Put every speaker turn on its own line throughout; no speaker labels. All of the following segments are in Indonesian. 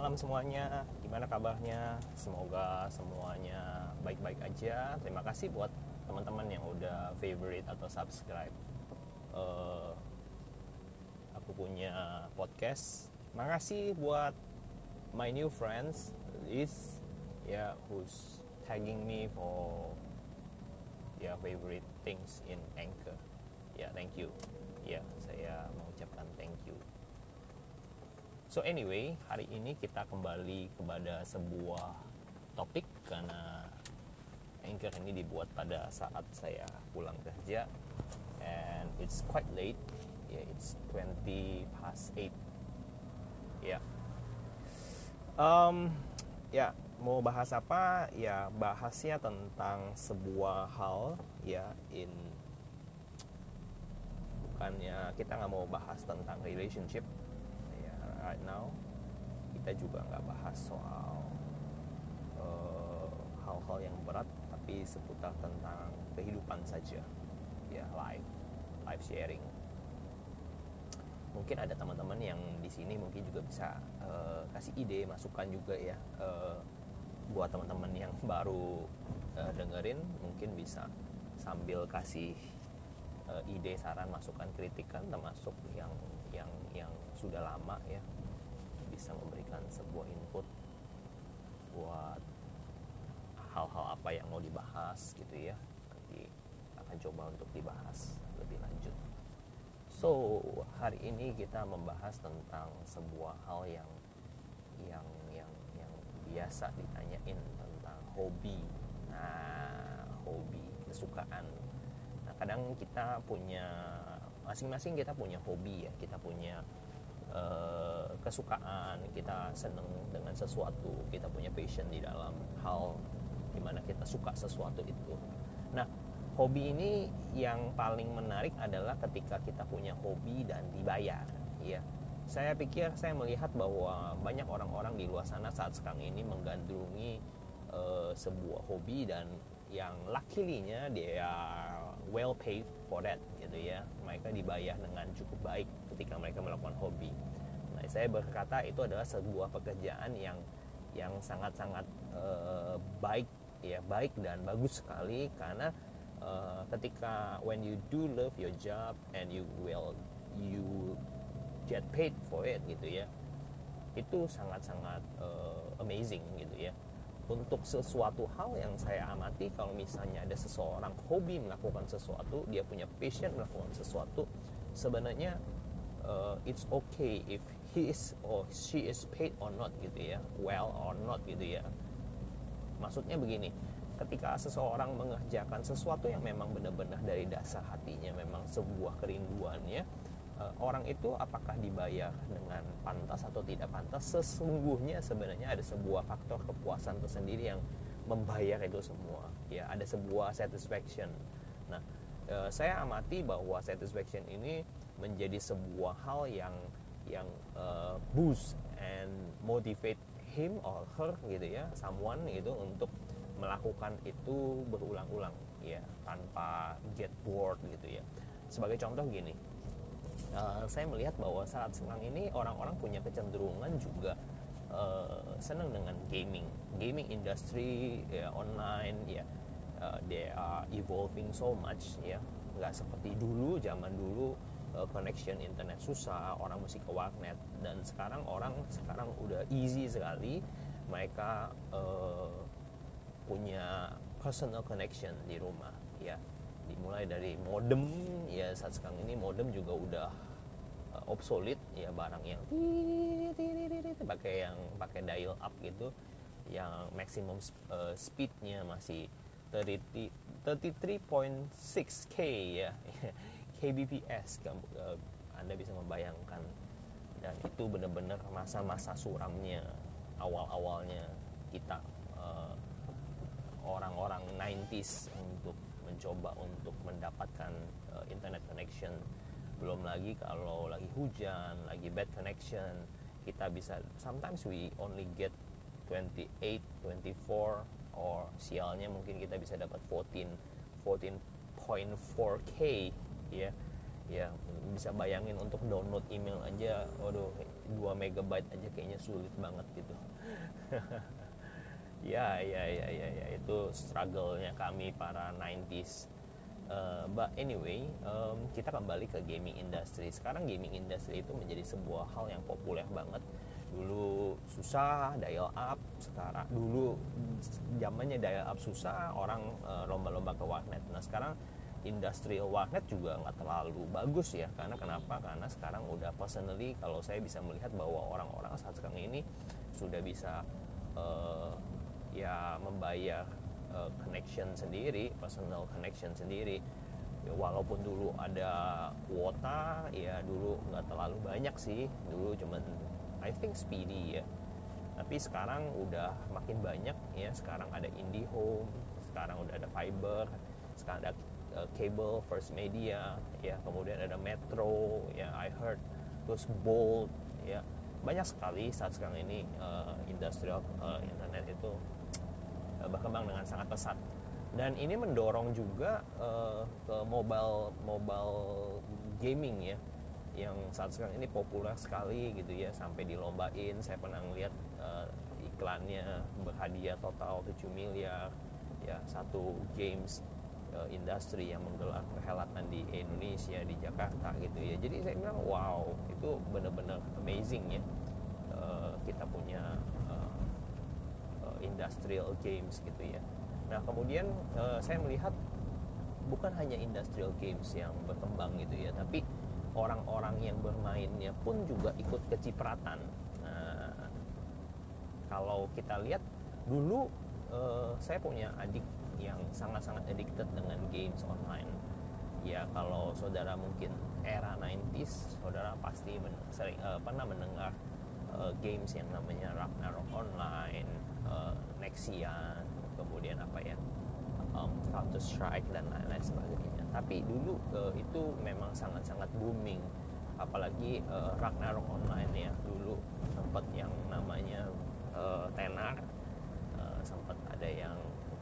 malam semuanya. Gimana kabarnya? Semoga semuanya baik-baik aja. Terima kasih buat teman-teman yang udah favorite atau subscribe. Uh, aku punya podcast. Makasih buat my new friends is yeah who's tagging me for yeah favorite things in Anchor. Ya, yeah, thank you. Ya, yeah, saya mengucapkan thank you. So anyway, hari ini kita kembali kepada sebuah topik karena Anchor ini dibuat pada saat saya pulang kerja and it's quite late. Yeah, it's 20 past 8. Ya. Yeah. Um, ya, mau bahas apa? Ya, bahasnya tentang sebuah hal ya in bukannya kita nggak mau bahas tentang relationship right now kita juga nggak bahas soal uh, hal-hal uh, yang berat tapi seputar tentang kehidupan saja. Ya life life sharing. Mungkin ada teman-teman yang di sini mungkin juga bisa uh, kasih ide masukan juga ya uh, buat teman-teman yang baru uh, dengerin mungkin bisa sambil kasih uh, ide saran masukan kritikan termasuk yang yang yang sudah lama ya bisa memberikan sebuah input buat hal-hal apa yang mau dibahas gitu ya nanti akan coba untuk dibahas lebih lanjut. So hari ini kita membahas tentang sebuah hal yang yang yang yang biasa ditanyain tentang hobi. Nah hobi kesukaan. Nah kadang kita punya masing-masing kita punya hobi ya kita punya uh, kesukaan kita seneng dengan sesuatu kita punya passion di dalam hal di mana kita suka sesuatu itu. Nah hobi ini yang paling menarik adalah ketika kita punya hobi dan dibayar ya saya pikir saya melihat bahwa banyak orang-orang di luar sana saat sekarang ini menggandrungi uh, sebuah hobi dan yang luckily-nya dia well paid for that gitu ya. Mereka dibayar dengan cukup baik ketika mereka melakukan hobi. Nah saya berkata itu adalah sebuah pekerjaan yang yang sangat-sangat uh, baik ya baik dan bagus sekali karena uh, ketika when you do love your job and you will you get paid for it gitu ya itu sangat-sangat uh, amazing gitu ya untuk sesuatu hal yang saya amati kalau misalnya ada seseorang hobi melakukan sesuatu dia punya passion melakukan sesuatu sebenarnya uh, it's okay if he is or she is paid or not gitu ya well or not gitu ya. Maksudnya begini ketika seseorang mengerjakan sesuatu yang memang benar-benar dari dasar hatinya memang sebuah kerinduannya uh, orang itu apakah dibayar dengan pantas atau tidak pantas? Sesungguhnya sebenarnya ada sebuah faktor kepuasan tersendiri yang membayar itu semua. Ya ada sebuah satisfaction. Nah uh, saya amati bahwa satisfaction ini menjadi sebuah hal yang yang uh, boost and motivate him or her gitu ya someone itu untuk melakukan itu berulang-ulang ya tanpa get bored gitu ya. Sebagai contoh gini uh, saya melihat bahwa saat sekarang ini orang-orang punya kecenderungan juga uh, senang dengan gaming. Gaming industry ya online ya. Uh, they are evolving so much ya. Nggak seperti dulu zaman dulu uh, connection internet susah orang mesti ke warnet. Dan sekarang orang sekarang udah easy sekali mereka uh, punya personal connection di rumah ya dimulai dari modem. Ya saat sekarang ini modem juga udah uh, obsolete. Ya barang yang pakai yang pakai dial up gitu yang maksimum uh, speednya masih 33.6k ya. Kbps uh, anda bisa membayangkan. Dan itu benar-benar masa-masa suramnya awal-awalnya kita uh, orang-orang 90s untuk mencoba untuk mendapatkan uh, internet connection. Belum lagi kalau lagi hujan lagi bad connection kita bisa sometimes we only get 28 24 or sialnya mungkin kita bisa dapat 14 14.4k ya. Ya bisa bayangin untuk download email aja waduh 2 megabyte aja kayaknya sulit banget gitu ya ya ya ya ya. Itu struggle-nya kami para 90s uh, but anyway um, kita kembali ke gaming industry. Sekarang gaming industry itu menjadi sebuah hal yang populer banget. Dulu susah dial up sekarang dulu zamannya dial up susah orang uh, lomba-lomba ke warnet. Nah sekarang industrial warnet juga nggak terlalu bagus ya. Karena kenapa? Karena sekarang udah personally kalau saya bisa melihat bahwa orang-orang saat sekarang ini sudah bisa uh, ya membayar uh, connection sendiri personal connection sendiri. Ya, walaupun dulu ada kuota ya dulu nggak terlalu banyak sih. Dulu cuman I think speedy ya. Tapi sekarang udah makin banyak ya. Sekarang ada IndiHome sekarang udah ada fiber sekarang ada uh, cable First Media ya. Kemudian ada Metro ya I heard terus Bolt ya. Banyak sekali saat sekarang ini uh, industrial uh, internet itu berkembang dengan sangat pesat. Dan ini mendorong juga uh, ke mobile mobile gaming ya yang saat sekarang ini populer sekali gitu ya sampai dilombain. Saya pernah ngeliat uh, iklannya berhadiah total 7 miliar ya satu games uh, industri yang menggelar perhelatan di Indonesia di Jakarta gitu ya. Jadi saya bilang wow itu benar-benar amazing ya uh, kita punya industrial games gitu ya. Nah kemudian uh, saya melihat bukan hanya industrial games yang berkembang gitu ya tapi orang-orang yang bermainnya pun juga ikut kecipratan. Nah kalau kita lihat dulu uh, saya punya adik yang sangat-sangat addicted dengan games online. Ya kalau saudara mungkin era 90s saudara pasti men sering uh, pernah mendengar uh, games yang namanya Ragnarok Online, uh, Nexian, kemudian apa ya um, Counter Strike dan lain-lain sebagainya. Tapi dulu uh, itu memang sangat-sangat booming, apalagi uh, Ragnarok Online ya dulu sempat yang namanya uh, tenar, uh, sempat ada yang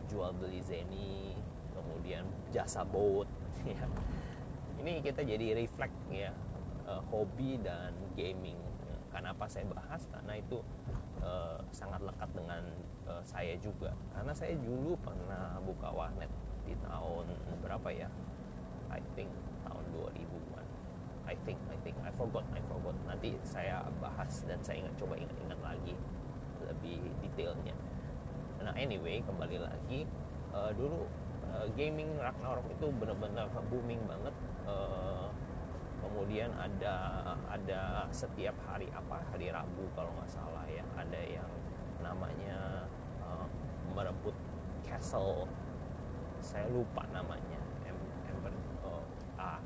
jual beli Zeni kemudian jasa boat ya ini kita jadi reflect ya uh, hobi dan gaming kenapa saya bahas karena itu uh, sangat lekat dengan uh, saya juga. Karena saya dulu pernah buka warnet di tahun berapa ya? I think tahun 2000-an I think I think I forgot I forgot. Nanti saya bahas dan saya ingat coba ingat-ingat lagi lebih detailnya. Nah anyway kembali lagi uh, dulu uh, gaming Ragnarok itu benar-benar booming banget. Uh, kemudian ada ada setiap hari apa? Hari Rabu kalau nggak salah ya ada yang namanya uh, merebut castle. Saya lupa namanya Ember uh, ah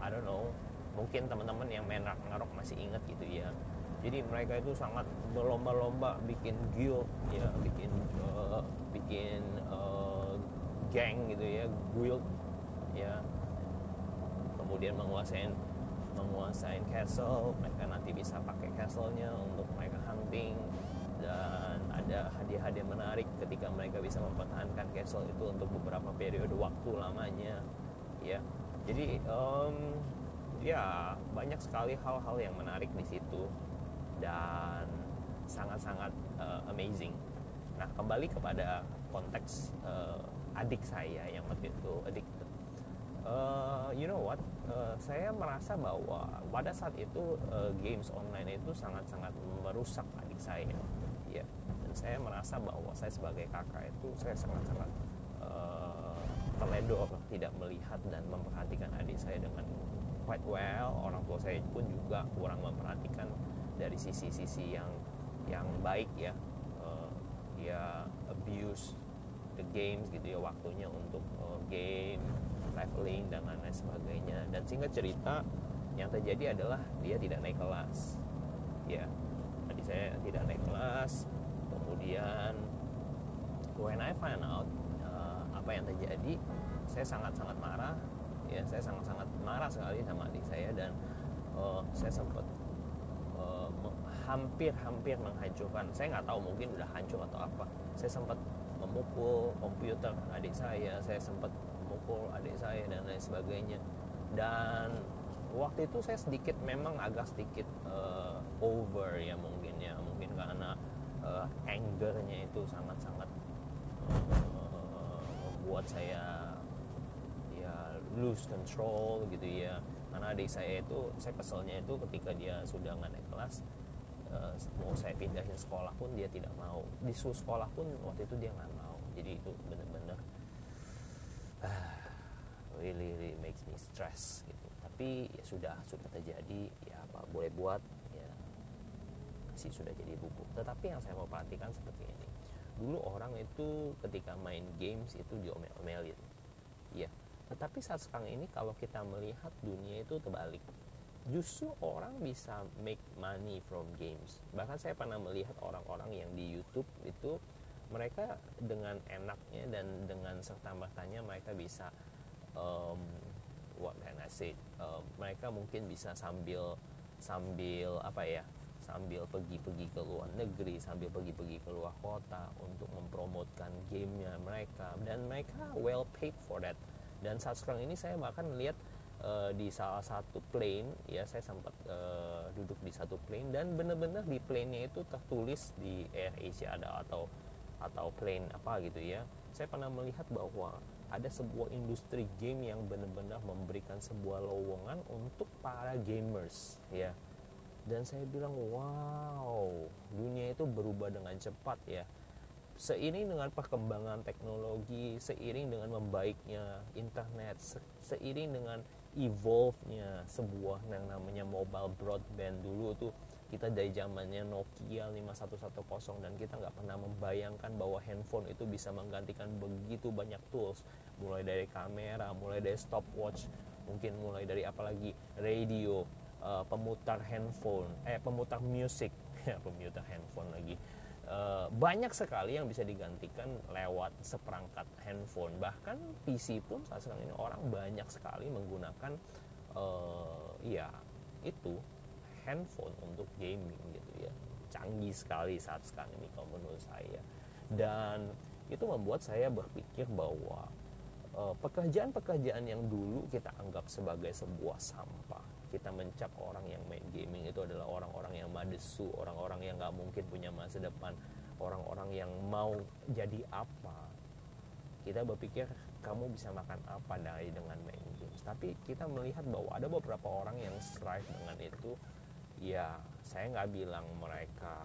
I don't know. Mungkin teman-teman yang main Ragnarok masih ingat gitu ya. Jadi mereka itu sangat berlomba-lomba bikin guild ya bikin uh, bikin uh, gang gitu ya guild ya kemudian menguasain menguasain castle mereka nanti bisa pakai castlenya untuk mereka hunting dan ada hadiah-hadiah menarik ketika mereka bisa mempertahankan castle itu untuk beberapa periode waktu lamanya ya jadi um, ya banyak sekali hal-hal yang menarik di situ dan sangat-sangat uh, amazing. Nah, kembali kepada konteks uh, adik saya yang waktu itu addicted. Uh, you know what? Uh, saya merasa bahwa pada saat itu uh, games online itu sangat-sangat merusak adik saya. Ya, dan saya merasa bahwa saya sebagai kakak itu saya sangat-sangat uh, terledor tidak melihat dan memperhatikan adik saya dengan quite well. Orang tua saya pun juga kurang memperhatikan dari sisi-sisi yang yang baik ya uh, dia abuse the games gitu ya waktunya untuk uh, game traveling dan lain-lain sebagainya. Dan singkat cerita yang terjadi adalah dia tidak naik kelas. Ya tadi saya tidak naik kelas. Kemudian when I find out uh, apa yang terjadi saya sangat-sangat marah. Ya saya sangat-sangat marah sekali sama adik saya dan uh, saya sempat hampir-hampir menghancurkan. Saya nggak tahu mungkin udah hancur atau apa. Saya sempat memukul komputer adik saya saya sempat memukul adik saya dan lain sebagainya. Dan waktu itu saya sedikit memang agak sedikit uh, over ya mungkin ya. Mungkin karena uh, angernya itu sangat-sangat uh, membuat saya ya lose control gitu ya. Karena adik saya itu saya keselnya itu ketika dia sudah nggak naik kelas uh, mau saya pindahin sekolah pun dia tidak mau. Disuruh sekolah pun waktu itu dia nggak mau. Jadi itu benar-benar uh, really really makes me stress gitu. Tapi ya sudah sudah terjadi ya apa boleh buat ya sih sudah jadi buku tetapi yang saya mau perhatikan seperti ini. Dulu orang itu ketika main games itu diomel-omelin. Ya tetapi saat sekarang ini kalau kita melihat dunia itu terbalik. Justru orang bisa make money from games. Bahkan saya pernah melihat orang-orang yang di YouTube itu mereka dengan enaknya dan dengan serta mertanya mereka bisa um, what can I say? Um, mereka mungkin bisa sambil sambil apa ya? Sambil pergi-pergi ke luar negeri sambil pergi-pergi ke luar kota untuk mempromotkan gamenya mereka. Dan mereka well paid for that. Dan saat sekarang ini saya bahkan melihat uh, di salah satu plane ya saya sempat uh, duduk di satu plane dan benar-benar di plane-nya itu tertulis di Air Asia ada atau atau plane apa gitu ya. Saya pernah melihat bahwa ada sebuah industri game yang benar-benar memberikan sebuah lowongan untuk para gamers ya. Dan saya bilang wow dunia itu berubah dengan cepat ya. Seiring dengan perkembangan teknologi, seiring dengan membaiknya internet, se seiring dengan evolve-nya sebuah yang namanya mobile broadband dulu tuh kita dari zamannya Nokia 5110 dan kita nggak pernah membayangkan bahwa handphone itu bisa menggantikan begitu banyak tools. Mulai dari kamera, mulai dari stopwatch, mungkin mulai dari apalagi radio, uh, pemutar handphone, eh pemutar musik, ya pemutar handphone lagi. Eh, banyak sekali yang bisa digantikan lewat seperangkat handphone. Bahkan PC pun saat sekarang ini orang banyak sekali menggunakan uh, ya itu handphone untuk gaming gitu ya canggih sekali saat sekarang ini kalau menurut saya dan itu membuat saya berpikir bahwa eh, pekerjaan-pekerjaan yang dulu kita anggap sebagai sebuah sampah kita mencap orang yang main gaming itu adalah orang-orang yang madesu, orang-orang yang nggak mungkin punya masa depan, orang-orang yang mau jadi apa. Kita berpikir kamu bisa makan apa dari dengan main games. Tapi kita melihat bahwa ada beberapa orang yang strive dengan itu. Ya, saya nggak bilang mereka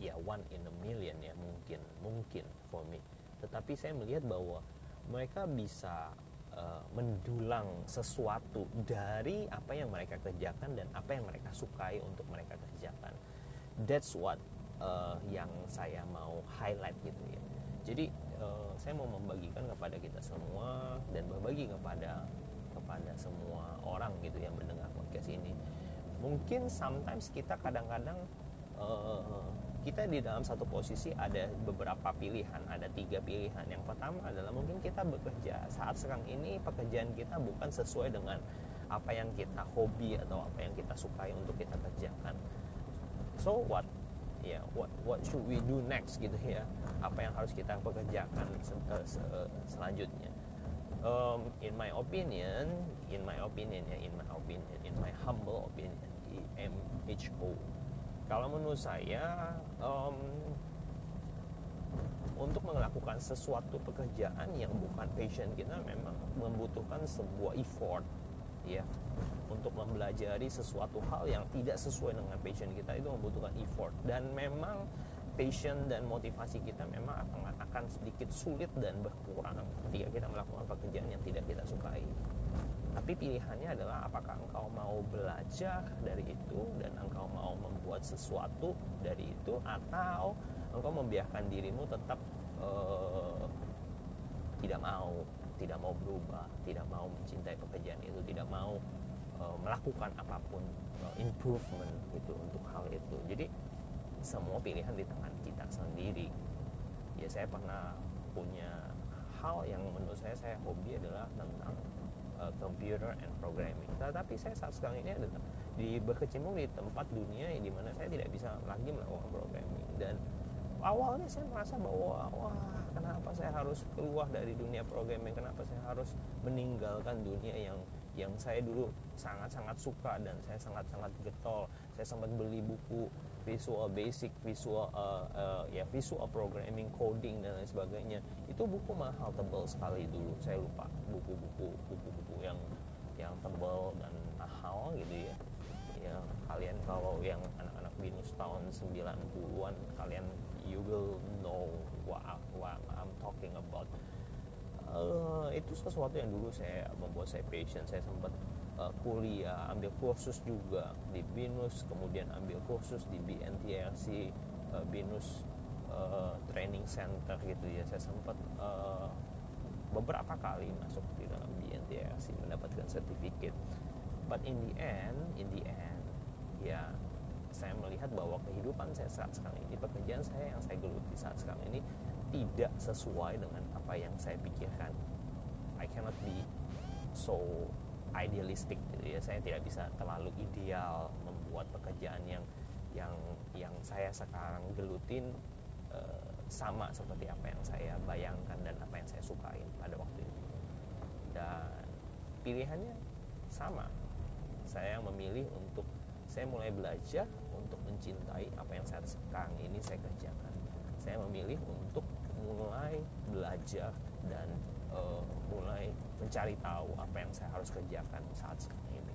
ya one in a million ya mungkin, mungkin for me. Tetapi saya melihat bahwa mereka bisa uh, mendulang sesuatu dari apa yang mereka kerjakan dan apa yang mereka sukai untuk mereka kerjakan. That's what uh, yang saya mau highlight gitu ya. Jadi uh, saya mau membagikan kepada kita semua dan berbagi kepada kepada semua orang gitu yang mendengar podcast ini. Mungkin sometimes kita kadang-kadang uh, kita di dalam satu posisi ada beberapa pilihan, ada tiga pilihan. Yang pertama adalah mungkin kita bekerja saat sekarang ini pekerjaan kita bukan sesuai dengan apa yang kita hobi atau apa yang kita sukai untuk kita kerjakan. So what? Ya, yeah, what what should we do next gitu ya? Apa yang harus kita pekerjakan selanjutnya? Um, in my opinion, in my opinion ya, in my opinion, in my humble opinion, MHO kalau menurut saya um, untuk melakukan sesuatu pekerjaan yang bukan passion kita memang membutuhkan sebuah effort ya. Untuk mempelajari sesuatu hal yang tidak sesuai dengan passion kita itu membutuhkan effort. Dan memang passion dan motivasi kita memang akan akan sedikit sulit dan berkurang ketika kita melakukan pekerjaan yang tidak kita sukai tapi pilihannya adalah apakah engkau mau belajar dari itu dan engkau mau membuat sesuatu dari itu atau engkau membiarkan dirimu tetap uh, tidak mau tidak mau berubah tidak mau mencintai pekerjaan itu tidak mau uh, melakukan apa pun uh, improvement itu untuk hal itu. Jadi semua pilihan di tangan kita sendiri. Ya saya pernah punya hal yang menurut saya saya hobi adalah tentang uh, computer and programming. Tetapi saya saat sekarang ini adalah di berkecimpung di tempat dunia di mana saya tidak bisa lagi melakukan programming. Dan awalnya saya merasa bahwa wah kenapa saya harus keluar dari dunia programming? Kenapa saya harus meninggalkan dunia yang yang saya dulu sangat-sangat suka dan saya sangat-sangat getol? Saya sempat beli buku visual basic visual uh, uh, ya visual programming coding dan lain sebagainya itu buku mahal tebal sekali dulu. Saya lupa buku-buku buku-buku yang yang tebal dan mahal gitu ya. Ya kalian kalau yang anak-anak binus tahun 90-an kalian you will know what, what I'm talking about. Uh, itu sesuatu yang dulu saya membuat saya passion saya sempat uh, kuliah ambil kursus juga di binus kemudian ambil kursus di BNTRC uh, binus uh, training center gitu ya. Saya sempat uh, beberapa kali masuk di dalam BNTRC mendapatkan sertifikat. But in the end in the end ya saya melihat bahwa kehidupan saya saat sekarang ini pekerjaan saya yang saya geluti saat sekarang ini tidak sesuai dengan apa yang saya pikirkan. I cannot be so idealistic gitu ya. Saya tidak bisa terlalu ideal membuat pekerjaan yang yang yang saya sekarang gelutin uh, sama seperti apa yang saya bayangkan dan apa yang saya sukain pada waktu itu. Dan pilihannya sama. Saya memilih untuk saya mulai belajar untuk mencintai apa yang saya sekarang ini saya kerjakan. Saya memilih untuk mulai belajar dan uh, mulai mencari tahu apa yang saya harus kerjakan saat sekarang ini.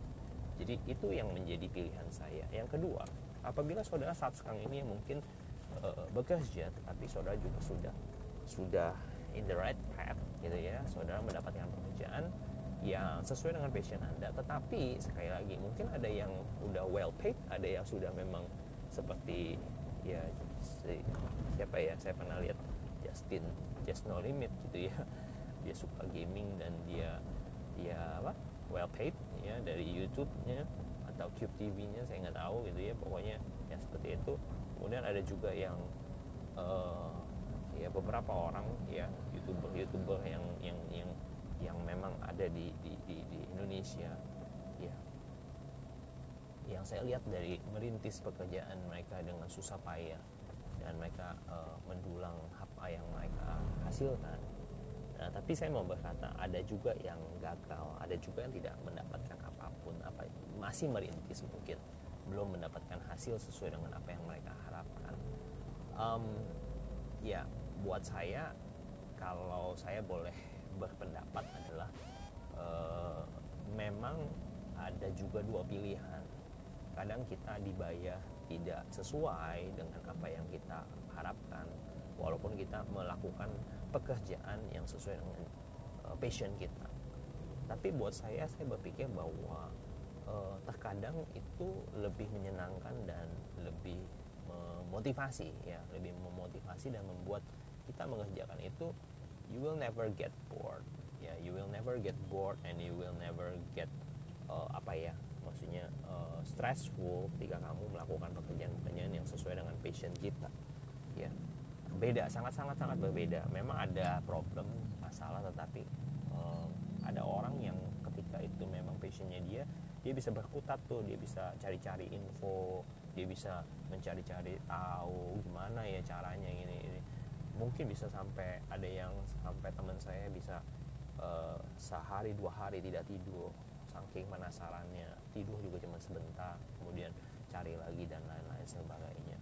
Jadi itu yang menjadi pilihan saya. Yang kedua, apabila saudara saat sekarang ini mungkin uh, bekerja, tetapi saudara juga sudah sudah in the right path, gitu ya, saudara mendapatkan pekerjaan yang sesuai dengan passion anda. Tetapi sekali lagi mungkin ada yang udah well paid, ada yang sudah memang seperti ya siapa ya saya pernah lihat Justin Just No Limit gitu ya dia suka gaming dan dia dia apa well paid ya dari YouTube-nya atau Cube TV-nya saya nggak tahu gitu ya pokoknya yang seperti itu kemudian ada juga yang uh, ya beberapa orang ya youtuber youtuber yang yang yang yang memang ada di di, di, di Indonesia ya yang saya lihat dari merintis pekerjaan mereka dengan susah payah dan mereka uh, mendulang apa yang mereka hasilkan. Nah, tapi saya mau berkata ada juga yang gagal, ada juga yang tidak mendapatkan apa pun, apa masih merintis mungkin belum mendapatkan hasil sesuai dengan apa yang mereka harapkan. Um, ya, buat saya kalau saya boleh berpendapat adalah uh, memang ada juga dua pilihan. Kadang kita dibayar tidak sesuai dengan apa yang kita harapkan walaupun kita melakukan pekerjaan yang sesuai dengan uh, passion kita. Tapi buat saya saya berpikir bahwa uh, terkadang itu lebih menyenangkan dan lebih memotivasi ya. Lebih memotivasi dan membuat kita mengerjakan itu you will never get bored ya. You will never get bored and you will never get uh, apa ya maksudnya uh, stressful ketika kamu melakukan pekerjaan-pekerjaan yang sesuai dengan passion kita ya beda sangat-sangat sangat berbeda. Memang ada problem masalah tetapi uh, ada orang yang ketika itu memang passionnya dia dia bisa berkutat tuh dia bisa cari-cari info dia bisa mencari-cari tahu gimana ya caranya ini ini. Mungkin bisa sampai ada yang sampai teman saya bisa uh, sehari dua hari tidak tidur saking penasarannya. Tidur juga cuma sebentar kemudian cari lagi dan lain-lain sebagainya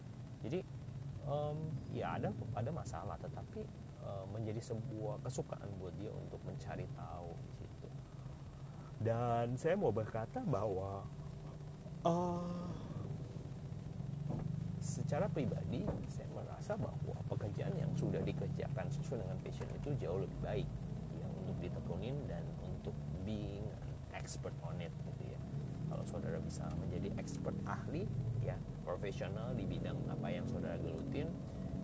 um, ya ada ada masalah tetapi uh, menjadi sebuah kesukaan buat dia untuk mencari tahu gitu. Dan saya mau berkata bahwa uh, secara pribadi saya merasa bahwa pekerjaan yang sudah dikerjakan sesuai dengan passion itu jauh lebih baik yang untuk ditekunin dan untuk being expert on it gitu ya. Kalau saudara bisa menjadi expert ahli ya profesional di bidang apa yang saudara gelutin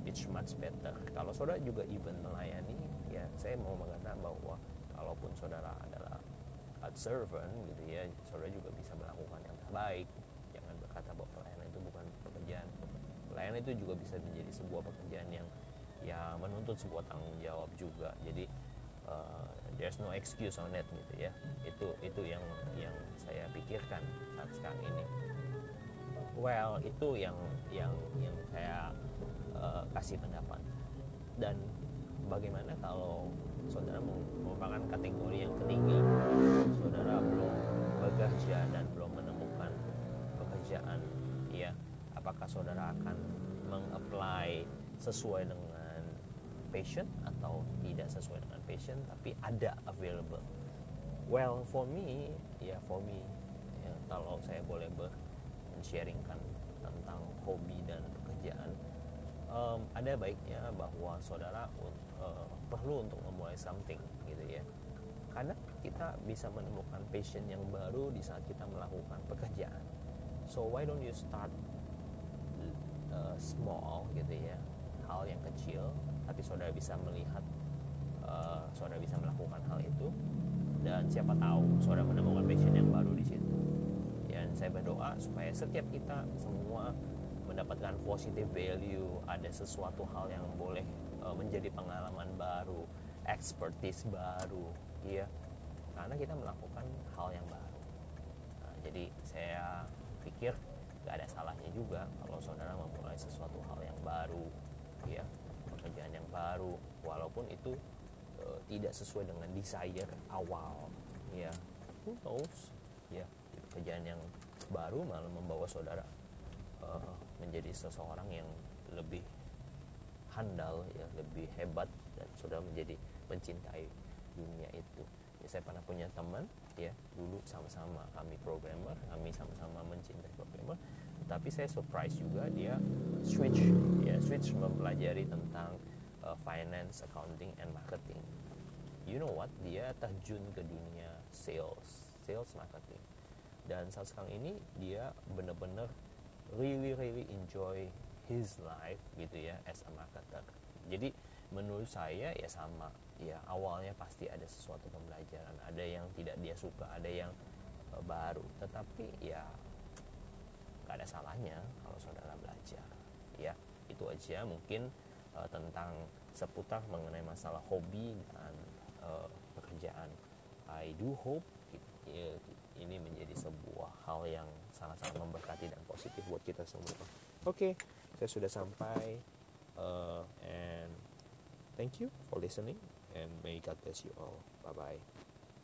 it's much better. Kalau saudara juga even melayani ya saya mau mengatakan bahwa kalaupun saudara adalah servant gitu ya saudara juga bisa melakukan yang terbaik. Jangan berkata bahwa pelayanan itu bukan pekerjaan. Pelayanan itu juga bisa menjadi sebuah pekerjaan yang ya menuntut sebuah tanggung jawab juga. Jadi uh, there's no excuse on it gitu ya. Itu itu yang yang saya pikirkan saat sekarang ini well itu yang yang yang saya uh, kasih pendapat. Dan bagaimana kalau saudara merupakan kategori yang ketiga saudara belum bekerja dan belum menemukan pekerjaan ya apakah saudara akan mengapply sesuai dengan passion atau tidak sesuai dengan passion tapi ada available? Well for me ya for me ya, kalau saya boleh ber sharingkan tentang hobi dan pekerjaan um, ada baiknya bahwa saudara uh, perlu untuk memulai something gitu ya. Karena kita bisa menemukan passion yang baru di saat kita melakukan pekerjaan. So why don't you start uh, small gitu ya hal yang kecil tapi saudara bisa melihat uh, saudara bisa melakukan hal itu dan siapa tahu saudara menemukan passion yang baru di situ dan saya berdoa supaya setiap kita semua mendapatkan positive value ada sesuatu hal yang boleh uh, menjadi pengalaman baru expertise baru ya karena kita melakukan hal yang baru. Nah, jadi saya pikir gak ada salahnya juga kalau saudara memulai sesuatu hal yang baru ya pekerjaan yang baru walaupun itu uh, tidak sesuai dengan desire awal ya who knows ya pekerjaan yang baru malah membawa saudara uh, menjadi seseorang yang lebih handal ya lebih hebat dan sudah menjadi mencintai dunia itu. Ya, saya pernah punya teman ya dulu sama-sama kami programmer kami sama-sama mencintai programmer tapi saya surprise juga dia switch ya switch mempelajari tentang uh, finance accounting and marketing. You know what? Dia terjun ke dunia sales sales marketing dan saat sekarang ini dia benar-benar really really enjoy his life gitu ya as a marketer. Jadi menurut saya ya sama. Ya awalnya pasti ada sesuatu pembelajaran. Ada yang tidak dia suka ada yang uh, baru. Tetapi ya gak ada salahnya kalau saudara belajar. Ya itu aja mungkin uh, tentang seputar mengenai masalah hobi dan uh, pekerjaan. I do hope ya, ini menjadi sebuah hal yang sangat-sangat memberkati dan positif buat kita semua. Oke, okay, saya sudah sampai uh, and thank you for listening and may God bless you all. Bye bye.